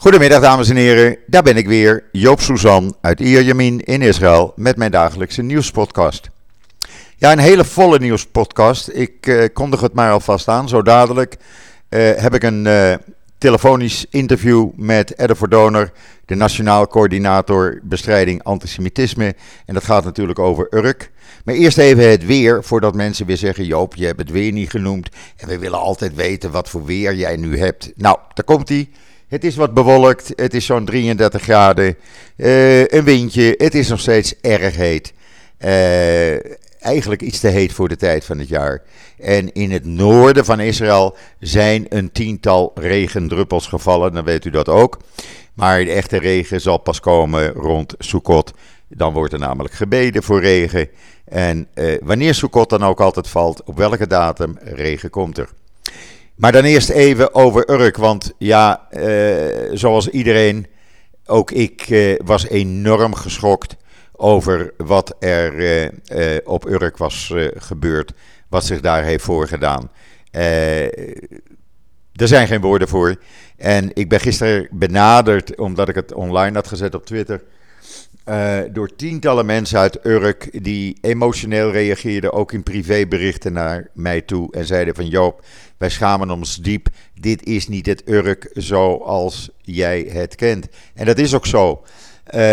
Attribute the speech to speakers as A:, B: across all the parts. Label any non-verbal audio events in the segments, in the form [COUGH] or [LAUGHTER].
A: Goedemiddag dames en heren, daar ben ik weer, Joop Suzan uit Ierjamin in Israël met mijn dagelijkse nieuwspodcast. Ja, een hele volle nieuwspodcast. Ik uh, kondig het maar alvast aan. Zo dadelijk uh, heb ik een uh, telefonisch interview met Edde Verdoner, de Nationaal Coördinator Bestrijding Antisemitisme. En dat gaat natuurlijk over Urk. Maar eerst even het weer, voordat mensen weer zeggen: Joop, je hebt het weer niet genoemd. En we willen altijd weten wat voor weer jij nu hebt. Nou, daar komt hij. Het is wat bewolkt, het is zo'n 33 graden, uh, een windje, het is nog steeds erg heet. Uh, eigenlijk iets te heet voor de tijd van het jaar. En in het noorden van Israël zijn een tiental regendruppels gevallen, dan weet u dat ook. Maar de echte regen zal pas komen rond Sukkot. Dan wordt er namelijk gebeden voor regen. En uh, wanneer Sukkot dan ook altijd valt, op welke datum regen komt er. Maar dan eerst even over Urk, want ja, uh, zoals iedereen, ook ik uh, was enorm geschokt over wat er uh, op Urk was gebeurd, wat zich daar heeft voorgedaan. er zijn geen woorden voor. En ik ben gisteren benaderd, omdat ik het online had gezet op Twitter, uh, door tientallen mensen uit Urk die emotioneel reageerden, ook in privéberichten naar mij toe. En zeiden van Joop, wij schamen ons diep. Dit is niet het Urk zoals jij het kent. En dat is ook zo. Uh,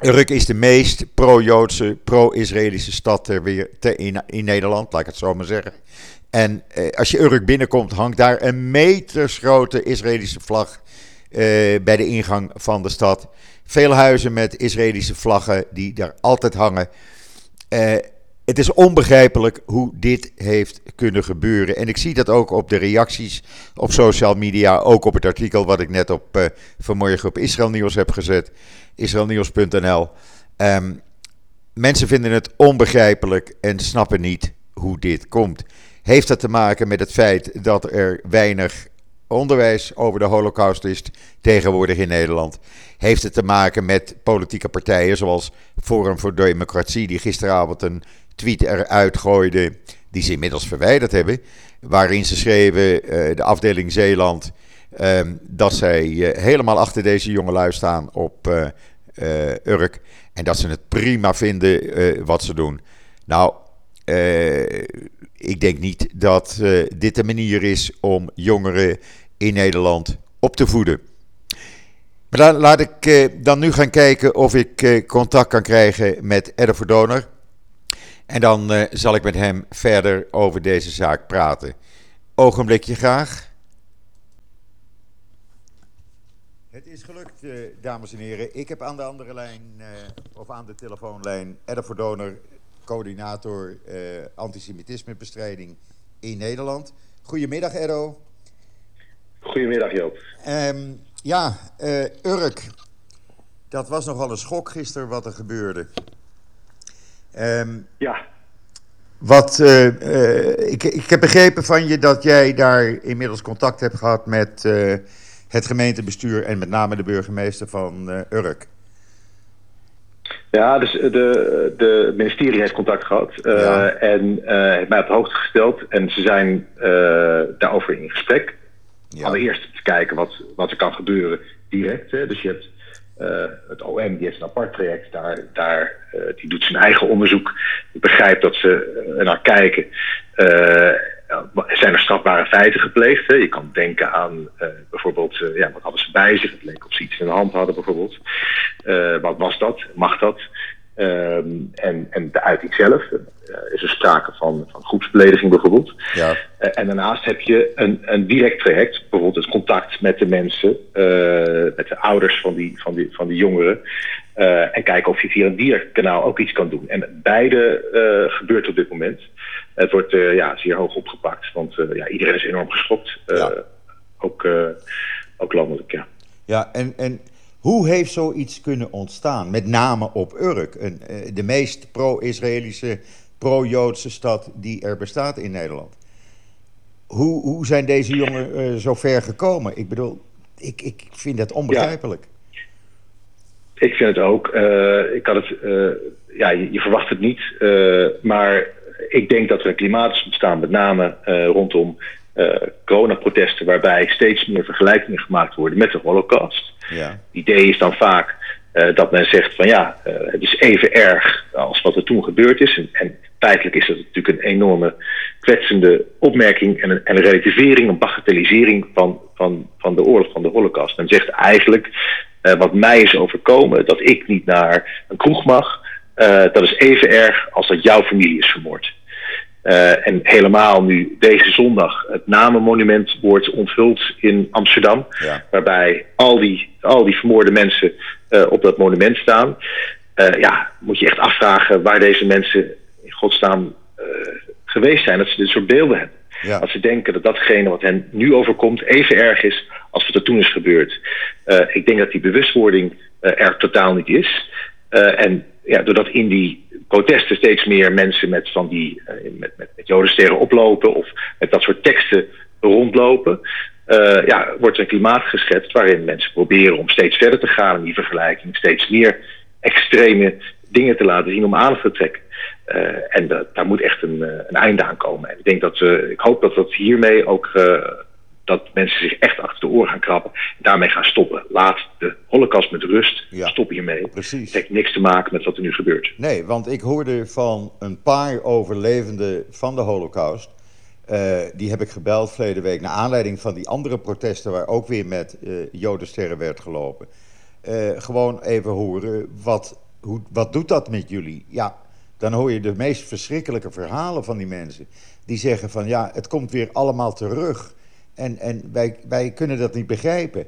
A: Urk is de meest pro-Joodse, pro-Israëlische stad ter weer, in, Nederland, laat ik het zo maar zeggen. En uh, als je Urk binnenkomt, hangt daar een metersgrote Israëlische vlag bij de ingang van de stad. Veel huizen met Israëlische vlaggen die daar altijd hangen. Uh, het is onbegrijpelijk hoe dit heeft kunnen gebeuren. En ik zie dat ook op de reacties op social media. Ook op het artikel wat ik net op, uh, vanmorgen op Israël Nieuws heb gezet. Israelnieuws.nl. Um, ehm, mensen vinden het onbegrijpelijk en snappen niet hoe dit komt. Heeft dat te maken met het feit dat er weinig onderwijs over de Holocaust is tegenwoordig in Nederland. Heeft het te maken met politieke partijen zoals Forum voor Democratie, die gisteravond een tweet eruit gooide, die ze inmiddels verwijderd hebben, waarin ze schreven, uh, de afdeling Zeeland, uh, dat zij uh, helemaal achter deze jongelui staan op eh, Urk en dat ze het prima vinden wat ze doen. Nou, ik denk niet dat dit de manier is om jongeren in Nederland op te voeden. Maar laat ik eh, dan nu gaan kijken of ik eh, contact kan krijgen met Edde Verdoner. En dan eh, zal ik met hem verder over deze zaak praten. Ogenblikje graag. Het is gelukt, dames en heren. Ik heb aan de andere lijn, of aan de telefoonlijn, Edde Verdoner, coördinator antisemitismebestrijding in Nederland. Goedemiddag, Eddo.
B: Goedemiddag Joop.
A: Um, ja, uh, Urk. Dat was nogal een schok gisteren wat er gebeurde.
B: Um, ja.
A: Wat, uh, uh, ik, ik heb begrepen van je dat jij daar inmiddels contact hebt gehad met het gemeentebestuur en met name de burgemeester van Urk.
B: Ja, dus de, de ministerie heeft contact gehad ja. en heeft mij op de hoogte gesteld. En ze zijn daarover in gesprek. Ja. Allereerst te kijken wat, wat er kan gebeuren direct. Hè. Dus je hebt het OM, die heeft een apart traject. Daar, daar, die doet zijn eigen onderzoek. Ik begrijp dat ze naar kijken. Zijn er strafbare feiten gepleegd? Hè? Je kan denken aan bijvoorbeeld, ja, wat hadden ze bij zich? Het leek of ze iets in de hand hadden bijvoorbeeld. wat was dat? Mag dat? Um, en, en de uiting zelf. Is er sprake van, van groepsbelediging bijvoorbeeld. Ja. En daarnaast heb je een, een direct traject, bijvoorbeeld het contact met de mensen, met de ouders van die, van die, van die jongeren. En kijken of je via een dierkanaal ook iets kan doen. En beide gebeurt op dit moment. Het wordt ja, zeer hoog opgepakt, want ja, iedereen is enorm geschokt. Ja. Ook, ook landelijk, ja.
A: Ja, en, en hoe heeft zoiets kunnen ontstaan? Met name op Urk, een, de meest pro-Israëlische pro-Joodse stad die er bestaat in Nederland. Hoe, hoe zijn deze jongen uh, zo ver gekomen? Ik bedoel, ik, ik vind dat onbegrijpelijk.
B: Ja. Ik vind het ook. Uh, ik had het, uh, ja, je, je, verwacht het niet. maar ik denk dat er een klimaat is ontstaan, met name rondom coronaprotesten waarbij steeds meer vergelijkingen gemaakt worden met de holocaust. Ja. Het idee is dan vaak dat men zegt van ja, het is even erg als wat er toen gebeurd is. En, en feitelijk is dat natuurlijk een enorme kwetsende opmerking en een, en een relativering, een bagatellisering van, van, van de oorlog, van de holocaust. Men zegt eigenlijk, wat mij is overkomen, dat ik niet naar een kroeg mag, dat is even erg als dat jouw familie is vermoord. Uh, en helemaal nu deze zondag het namenmonument wordt onthuld in Amsterdam. Ja. Waarbij al die, al die vermoorde mensen uh, op dat monument staan. Uh, ja, moet je echt afvragen waar deze mensen in godsnaam geweest zijn. Dat ze dit soort beelden hebben. Als ze denken dat datgene wat hen nu overkomt even erg is als wat er toen is gebeurd. ik denk dat die bewustwording er totaal niet is. en ja, doordat in die protesten steeds meer mensen met van die met, met, met jodensterren oplopen of met dat soort teksten rondlopen. Uh, ja, wordt een klimaat geschetst waarin mensen proberen om steeds verder te gaan in die vergelijking, steeds meer extreme dingen te laten zien om aandacht te trekken. Uh, en daar moet echt een, een einde aan komen. En ik denk dat ik hoop dat dat hiermee ook dat mensen zich echt achter de oren gaan krabben. En daarmee gaan stoppen. Laat de holocaust met rust. Ja, Stop hiermee. Precies. Het heeft niks te maken met wat er nu gebeurt.
A: Nee, want ik hoorde van een paar overlevenden van de holocaust. Uh, die heb ik gebeld verleden week naar aanleiding van die andere protesten waar ook weer met jodensterren werd gelopen. Gewoon even horen, wat, hoe, wat doet dat met jullie? Ja, dan hoor je de meest verschrikkelijke verhalen van die mensen. Die zeggen van ja, het komt weer allemaal terug. En, en wij, wij kunnen dat niet begrijpen.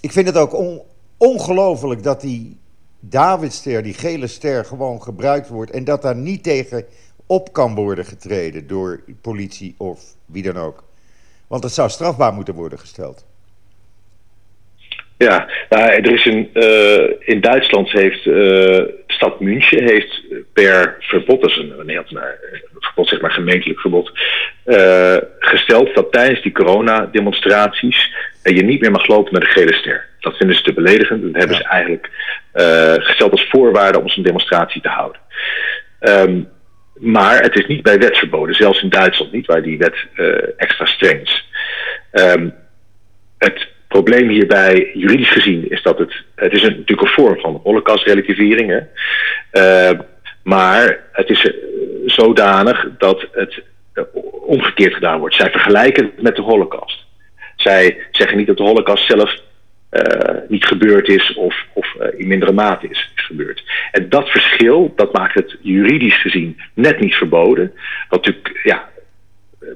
A: Ik vind het ook on, ongelooflijk dat die Davidster, die gele ster, gewoon gebruikt wordt. En dat daar niet tegen op kan worden getreden door politie of wie dan ook. Want het zou strafbaar moeten worden gesteld.
B: Ja, nou, er is een, uh, in Duitsland heeft de stad München heeft per verbod, dat is een, een, een, verbod, zeg maar gemeentelijk verbod, uh, gesteld dat tijdens die coronademonstraties je niet meer mag lopen met een gele ster. Dat vinden ze te beledigend. Dat hebben ja. ze eigenlijk gesteld als voorwaarde om zo'n demonstratie te houden. Um, maar het is niet bij wet verboden, zelfs in Duitsland niet, waar die wet extra streng is. Um, het probleem hierbij, juridisch gezien, is dat het. Het is een, natuurlijk een vorm van holocaust-relativering. Uh, maar het is zodanig dat het omgekeerd gedaan wordt. Zij vergelijken het met de holocaust. Zij zeggen niet dat de holocaust zelf niet gebeurd is of, of in mindere mate is, is, gebeurd. En dat verschil, dat maakt het juridisch gezien net niet verboden. Wat natuurlijk ja,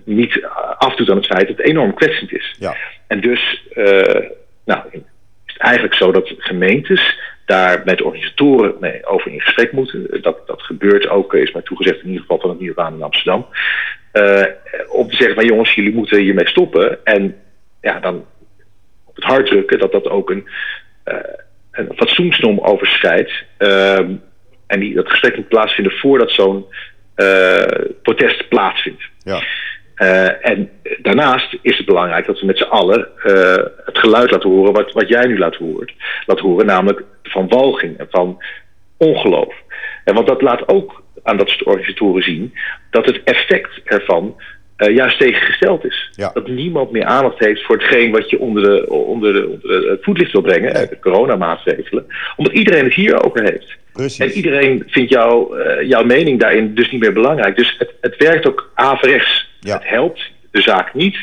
B: niet afdoet aan het feit dat het enorm kwetsend is. Ja. En dus uh, nou, is het eigenlijk zo dat gemeentes daar met organisatoren mee over in gesprek moeten. Dat, dat gebeurt ook, is mij toegezegd in ieder geval van het Nieuwbaan in Amsterdam. Uh, om te zeggen van jongens, jullie moeten hiermee stoppen. En ja, dan op het hart drukken dat dat ook een, uh, een overschrijdt. Uh, en die, dat gesprek moet plaatsvinden voordat zo'n protest plaatsvindt. Ja. Uh, en daarnaast is het belangrijk dat we met z'n allen uh, het geluid laten horen wat, wat jij nu laat horen, laat horen, namelijk van walging en van ongeloof. En want dat laat ook aan dat soort organisatoren zien dat het effect ervan uh, juist tegengesteld is. Ja. Dat niemand meer aandacht heeft voor hetgeen wat je onder, de, onder, de, onder het voetlicht wil brengen, nee. de coronamaatregelen, omdat iedereen het hier over heeft. Precies. En iedereen vindt jou, jouw mening daarin dus niet meer belangrijk. Dus het, het werkt ook averechts. Ja. Het helpt de zaak niet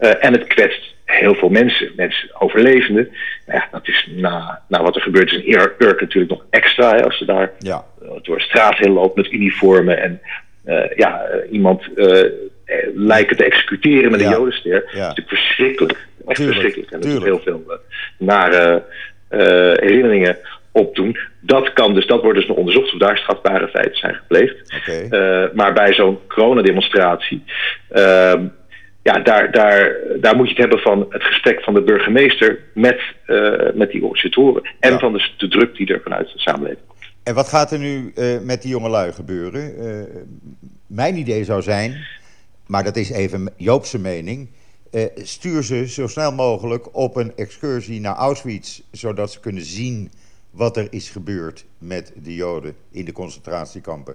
B: uh, en het kwetst heel veel mensen, mensen overlevenden. Nou ja, dat is na, na wat er gebeurt is in Urk natuurlijk nog extra. Hè, als ze daar ja. uh, door de straat heen loopt met uniformen en uh, ja, iemand lijken te executeren met ja. een jodenster. Ja. Dat is natuurlijk verschrikkelijk. Echt tuurlijk, verschrikkelijk. En er is heel veel nare herinneringen opdoen. Dat kan dus, dat wordt dus nog onderzocht of daar strafbare feiten zijn gepleegd. Okay. Uh, maar bij zo'n coronademonstratie, uh, ja, daar, daar, daar moet je het hebben van het gesprek van de burgemeester met, uh, met die organisatoren. En ja. van de, de, druk die er vanuit de samenleving komt.
A: En wat gaat er nu met die jongelui gebeuren? mijn idee zou zijn, maar dat is even Joopse mening. stuur ze zo snel mogelijk op een excursie naar Auschwitz, zodat ze kunnen zien wat er is gebeurd met de Joden in de concentratiekampen?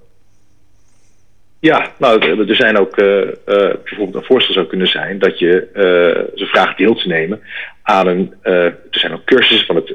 B: Ja, nou, er zijn ook uh, bijvoorbeeld een voorstel zou kunnen zijn dat je uh, ze vraagt deel te nemen aan een. er zijn ook cursussen van het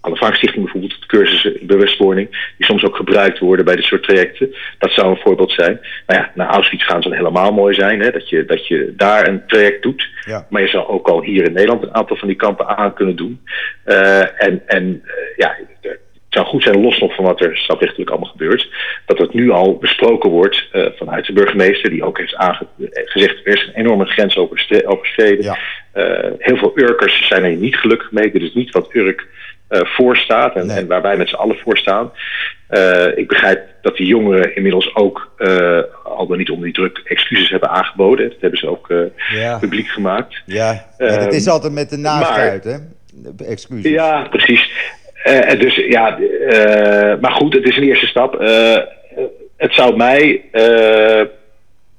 B: Anne Frank Stichting bijvoorbeeld, cursussen bewustwording, die soms ook gebruikt worden bij dit soort trajecten. Dat zou een voorbeeld zijn. Nou ja, naar Auschwitz gaan zou helemaal mooi zijn, hè, dat, je, dat je daar een traject doet. Ja. Maar je zou ook al hier in Nederland een aantal van die kampen aan kunnen doen. Uh, en en uh, ja, het zou goed zijn, los nog van wat er strafrechtelijk allemaal gebeurt, dat het nu al besproken wordt uh, vanuit de burgemeester, die ook heeft gezegd, er is een enorme grens overschreden. Ja. Heel veel Urkers zijn er niet gelukkig mee. Dit is niet wat Urk voor staat en, en, waar wij met z'n allen voor staan. ik begrijp dat die jongeren inmiddels ook, al dan niet onder die druk, excuses hebben aangeboden. Dat hebben ze ook ja. publiek gemaakt.
A: Ja, het is altijd met de naast hè? Excuses.
B: Ja, precies. Uh, dus ja, uh, maar goed, het is een eerste stap. Uh, het zou mij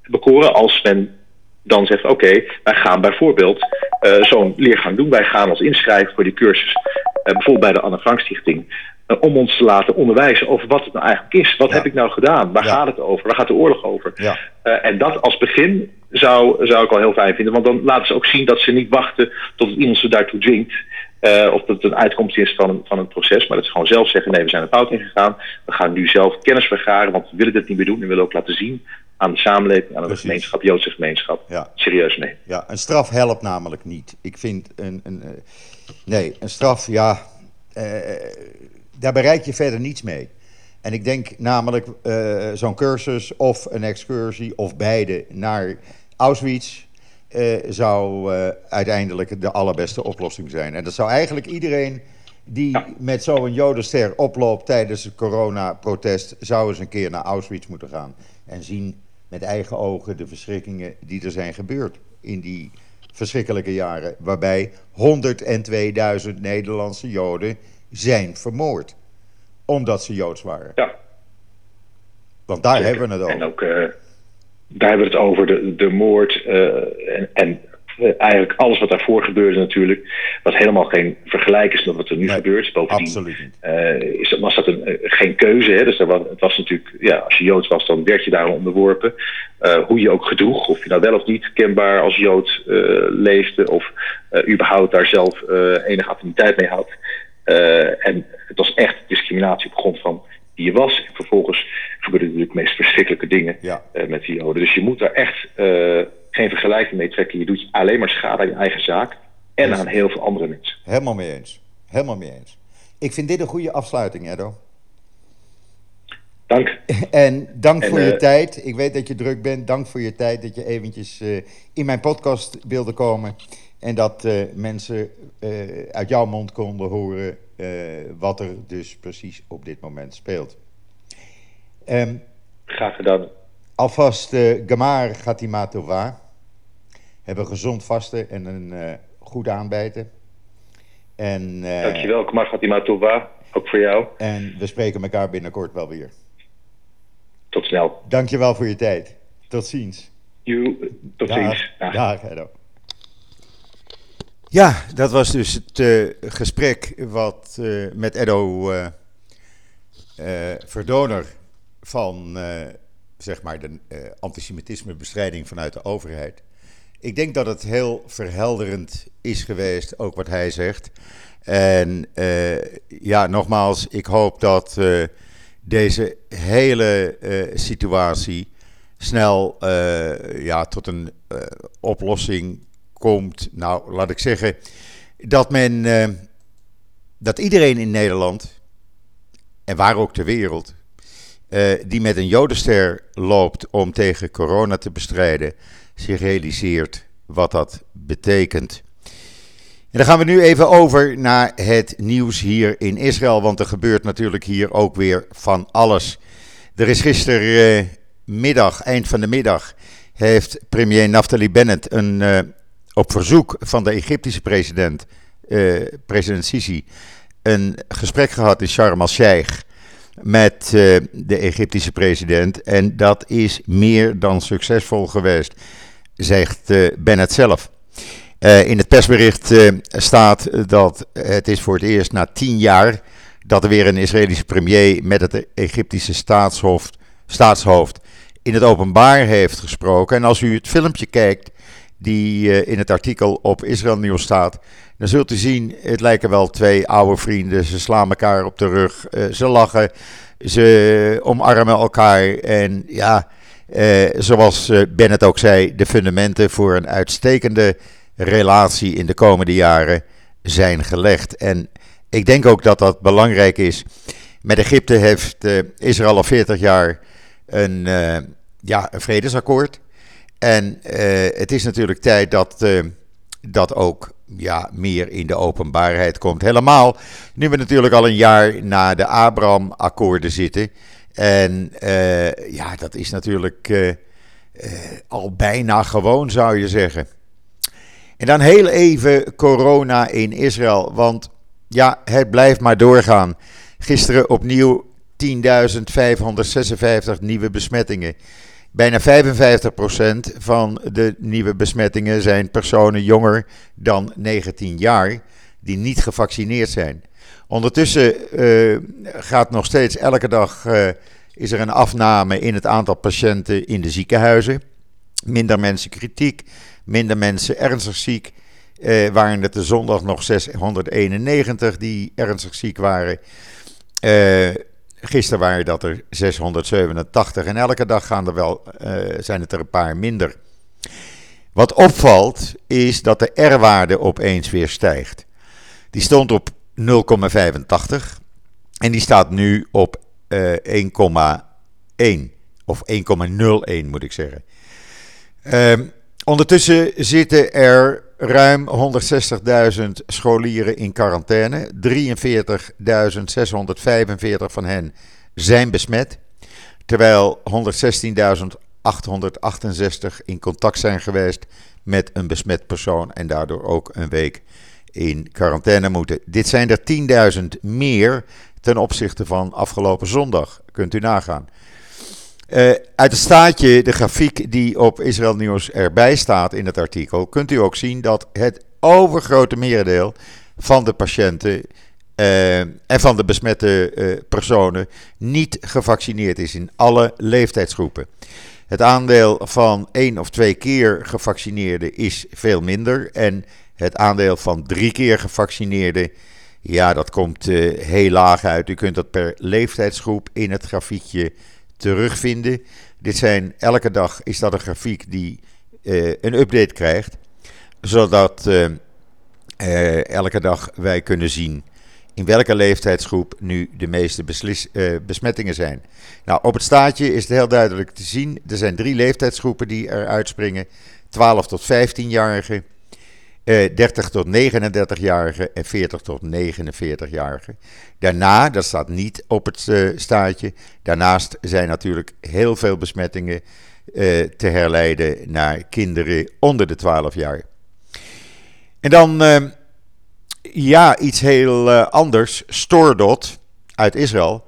B: bekoren als men dan zegt: oké, okay, wij gaan bijvoorbeeld zo'n leergang doen. Wij gaan ons inschrijven voor die cursus, bijvoorbeeld bij de Anne Frank Stichting. om ons te laten onderwijzen over wat het nou eigenlijk is. Wat ja. heb ik nou gedaan? Waar ja. gaat het over? Waar gaat de oorlog over? Ja. en dat als begin zou, zou ik al heel fijn vinden. Want dan laten ze ook zien dat ze niet wachten tot iemand ze daartoe dwingt. Uh, of dat het een uitkomst is van een, van een proces. Maar dat ze gewoon zelf zeggen: nee, we zijn een fout ingegaan. We gaan nu zelf kennis vergaren, want we willen dit niet meer doen. En we willen ook laten zien aan de samenleving, aan de Precies. gemeenschap, Joodse gemeenschap. Ja. Serieus nee.
A: Ja, een straf helpt namelijk niet. Ik vind een. een uh, nee, een straf, ja. Uh, daar bereik je verder niets mee. En ik denk namelijk zo'n cursus of een excursie of beide naar Auschwitz uh, zou uh, uiteindelijk de allerbeste oplossing zijn. En dat zou eigenlijk iedereen die ja. met zo'n jodenster oploopt tijdens het coronaprotest... zou eens een keer naar Auschwitz moeten gaan. En zien met eigen ogen de verschrikkingen die er zijn gebeurd in die verschrikkelijke jaren. Waarbij 102.000 Nederlandse Joden zijn vermoord. Omdat ze Joods waren. Ja. Want daar Zeker. hebben we het over.
B: En ook... Uh daar hebben we het over, de, de moord uh, en, en uh, eigenlijk alles wat daarvoor gebeurde natuurlijk, wat helemaal geen vergelijk is met wat er nu nee, gebeurt. Bovendien absoluut uh, is, was dat een, geen keuze. Hè? Dus was, het was natuurlijk, ja, als je Joods was, dan werd je daar onderworpen. hoe je ook gedroeg, of je nou wel of niet kenbaar als Jood leefde, of überhaupt daar zelf enige affiniteit mee had. en het was echt discriminatie op grond van wie je was. En vervolgens gebeurden natuurlijk de meest verschrikkelijke dingen ja. uh, met die Joden. Dus je moet daar echt uh, geen vergelijking mee trekken. Je doet alleen maar schade aan je eigen zaak en aan heel veel andere mensen.
A: Helemaal mee eens. Helemaal mee eens. Ik vind dit een goede afsluiting, Edo.
B: Dank. [LAUGHS]
A: En dank en, voor je uh, tijd. Ik weet dat je druk bent. Dank voor je tijd dat je eventjes in mijn podcast wilde komen. En dat mensen uit jouw mond konden horen wat er dus precies op dit moment speelt.
B: Um, Graag gedaan.
A: Alvast uh, Gamar Gatima Tova. Hebben gezond vasten en een uh, goed aanbijten. En,
B: Dankjewel, Gamar Gatima Tova. Ook voor jou.
A: En we spreken elkaar binnenkort wel weer.
B: Tot snel.
A: Dankjewel voor je tijd. Tot ziens.
B: You, tot
A: dag,
B: ziens.
A: Dag, dag. Ja, dat was dus het uh, gesprek wat uh, met Edo uh, Verdoner van zeg maar de antisemitismebestrijding vanuit de overheid. Ik denk dat het heel verhelderend is geweest, ook wat hij zegt. En ja, nogmaals, ik hoop dat deze hele situatie snel ja, tot een oplossing komt. Nou, laat ik zeggen dat men, dat iedereen in Nederland en waar ook ter wereld uh, die met een jodenster loopt om tegen corona te bestrijden, zich realiseert wat dat betekent. En dan gaan we nu even over naar het nieuws hier in Israël, want er gebeurt natuurlijk hier ook weer van alles. Er is gistermiddag, eind van de middag, heeft premier Naftali Bennett een, uh, op verzoek van de Egyptische president, uh, president Sisi, een gesprek gehad in Sharm el-Sheikh met uh, de Egyptische president. En dat is meer dan succesvol geweest, zegt uh, Bennett zelf. In het persbericht staat dat het is voor het eerst na tien jaar dat er weer een Israëlische premier met het Egyptische staatshoofd, staatshoofd in het openbaar heeft gesproken. En als u het filmpje kijkt die in het artikel op Israël Nieuws staat, dan zult u zien, het lijken wel twee oude vrienden. Ze slaan elkaar op de rug, ze lachen, ze omarmen elkaar. En ja, zoals Bennett ook zei, de fundamenten voor een uitstekende relatie in de komende jaren zijn gelegd. En ik denk ook dat dat belangrijk is. Met Egypte heeft Israël al 40 jaar een, ja, een vredesakkoord. En uh, het is natuurlijk tijd dat dat ook ja, meer in de openbaarheid komt. Helemaal nu we natuurlijk al een jaar na de Abraham-akkoorden zitten. En ja, dat is natuurlijk al bijna gewoon, zou je zeggen. En dan heel even corona in Israël. Want ja, het blijft maar doorgaan. Gisteren opnieuw 10.556 nieuwe besmettingen. Bijna 55% van de nieuwe besmettingen zijn personen jonger dan 19 jaar die niet gevaccineerd zijn. Ondertussen uh, gaat nog steeds elke dag uh, is er een afname in het aantal patiënten in de ziekenhuizen. Minder mensen kritiek, minder mensen ernstig ziek. Uh, waren het de zondag nog 691 die ernstig ziek waren. Uh, gisteren waren dat er 687 en elke dag gaan er wel, uh, zijn het er een paar minder. Wat opvalt is dat de R-waarde opeens weer stijgt. Die stond op 0,85 en die staat nu op 1,1 of 1,01 moet ik zeggen. Uh, Ondertussen zitten er ruim 160.000 scholieren in quarantaine. 43.645 van hen zijn besmet. Terwijl 116.868 in contact zijn geweest met een besmet persoon en daardoor ook een week in quarantaine moeten. Dit zijn er 10.000 meer ten opzichte van afgelopen zondag. Kunt u nagaan. Uh, uit het staatje, de grafiek die op Israël Nieuws erbij staat in het artikel, kunt u ook zien dat het overgrote merendeel van de patiënten uh, en van de besmette uh, personen niet gevaccineerd is in alle leeftijdsgroepen. Het aandeel van één of twee keer gevaccineerden is veel minder en het aandeel van drie keer gevaccineerden, ja, dat komt heel laag uit. U kunt dat per leeftijdsgroep in het grafiekje terugvinden. Dit zijn, elke dag is dat een grafiek die uh, een update krijgt, zodat uh, uh, elke dag wij kunnen zien in welke leeftijdsgroep nu de meeste besmettingen zijn. Nou, op het staatje is het heel duidelijk te zien. Er zijn drie leeftijdsgroepen die er uitspringen: 12 tot 15-jarigen. 30 eh, tot 39-jarigen en 40 tot 49-jarigen. Daarna, dat staat niet op het uh, staatje, daarnaast zijn natuurlijk heel veel besmettingen uh, te herleiden naar kinderen onder de 12 jaar. En dan, uh, ja, iets heel anders. Stordot uit Israël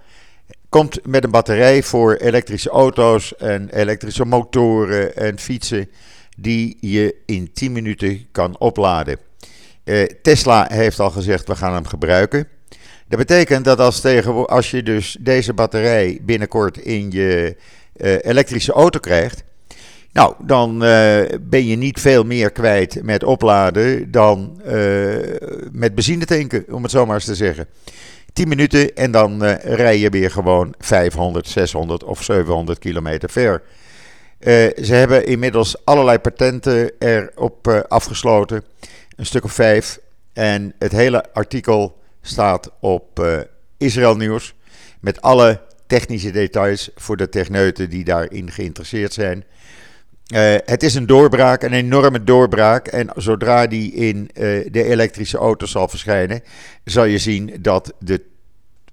A: komt met een batterij voor elektrische auto's en elektrische motoren en fietsen die je in 10 minuten kan opladen. Uh, Tesla heeft al gezegd, we gaan hem gebruiken. Dat betekent dat als, tegen, als je dus deze batterij binnenkort in je uh, elektrische auto krijgt, nou, dan uh, ben je niet veel meer kwijt met opladen dan met benzine tanken, om het zo maar eens te zeggen. 10 minuten en dan rij je weer gewoon 500, 600 of 700 kilometer ver. Uh, ze hebben inmiddels allerlei patenten erop uh, afgesloten. Een stuk of vijf. En het hele artikel staat op uh, Israël Nieuws. Met alle technische details voor de techneuten die daarin geïnteresseerd zijn. het is een doorbraak, een enorme doorbraak. En zodra die in de elektrische auto's zal verschijnen, zal je zien dat de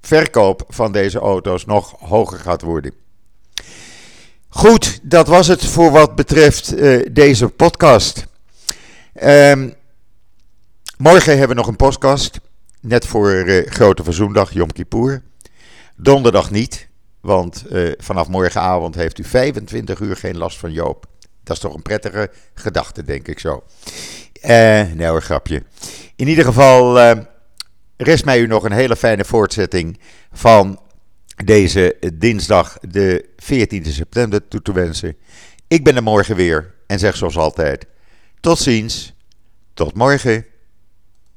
A: verkoop van deze auto's nog hoger gaat worden. Goed, dat was het voor wat betreft uh, deze podcast. Um, morgen hebben we nog een podcast. Net voor uh, Grote Verzoendag, Yom Kippur. Donderdag niet, want uh, vanaf morgenavond heeft u 25 uur geen last van Joop. Dat is toch een prettige gedachte, denk ik zo. nee hoor, grapje. In ieder geval rest mij u nog een hele fijne voortzetting van deze dinsdag de 14 september toe te wensen. Ik ben er morgen weer en zeg zoals altijd: tot ziens, tot morgen.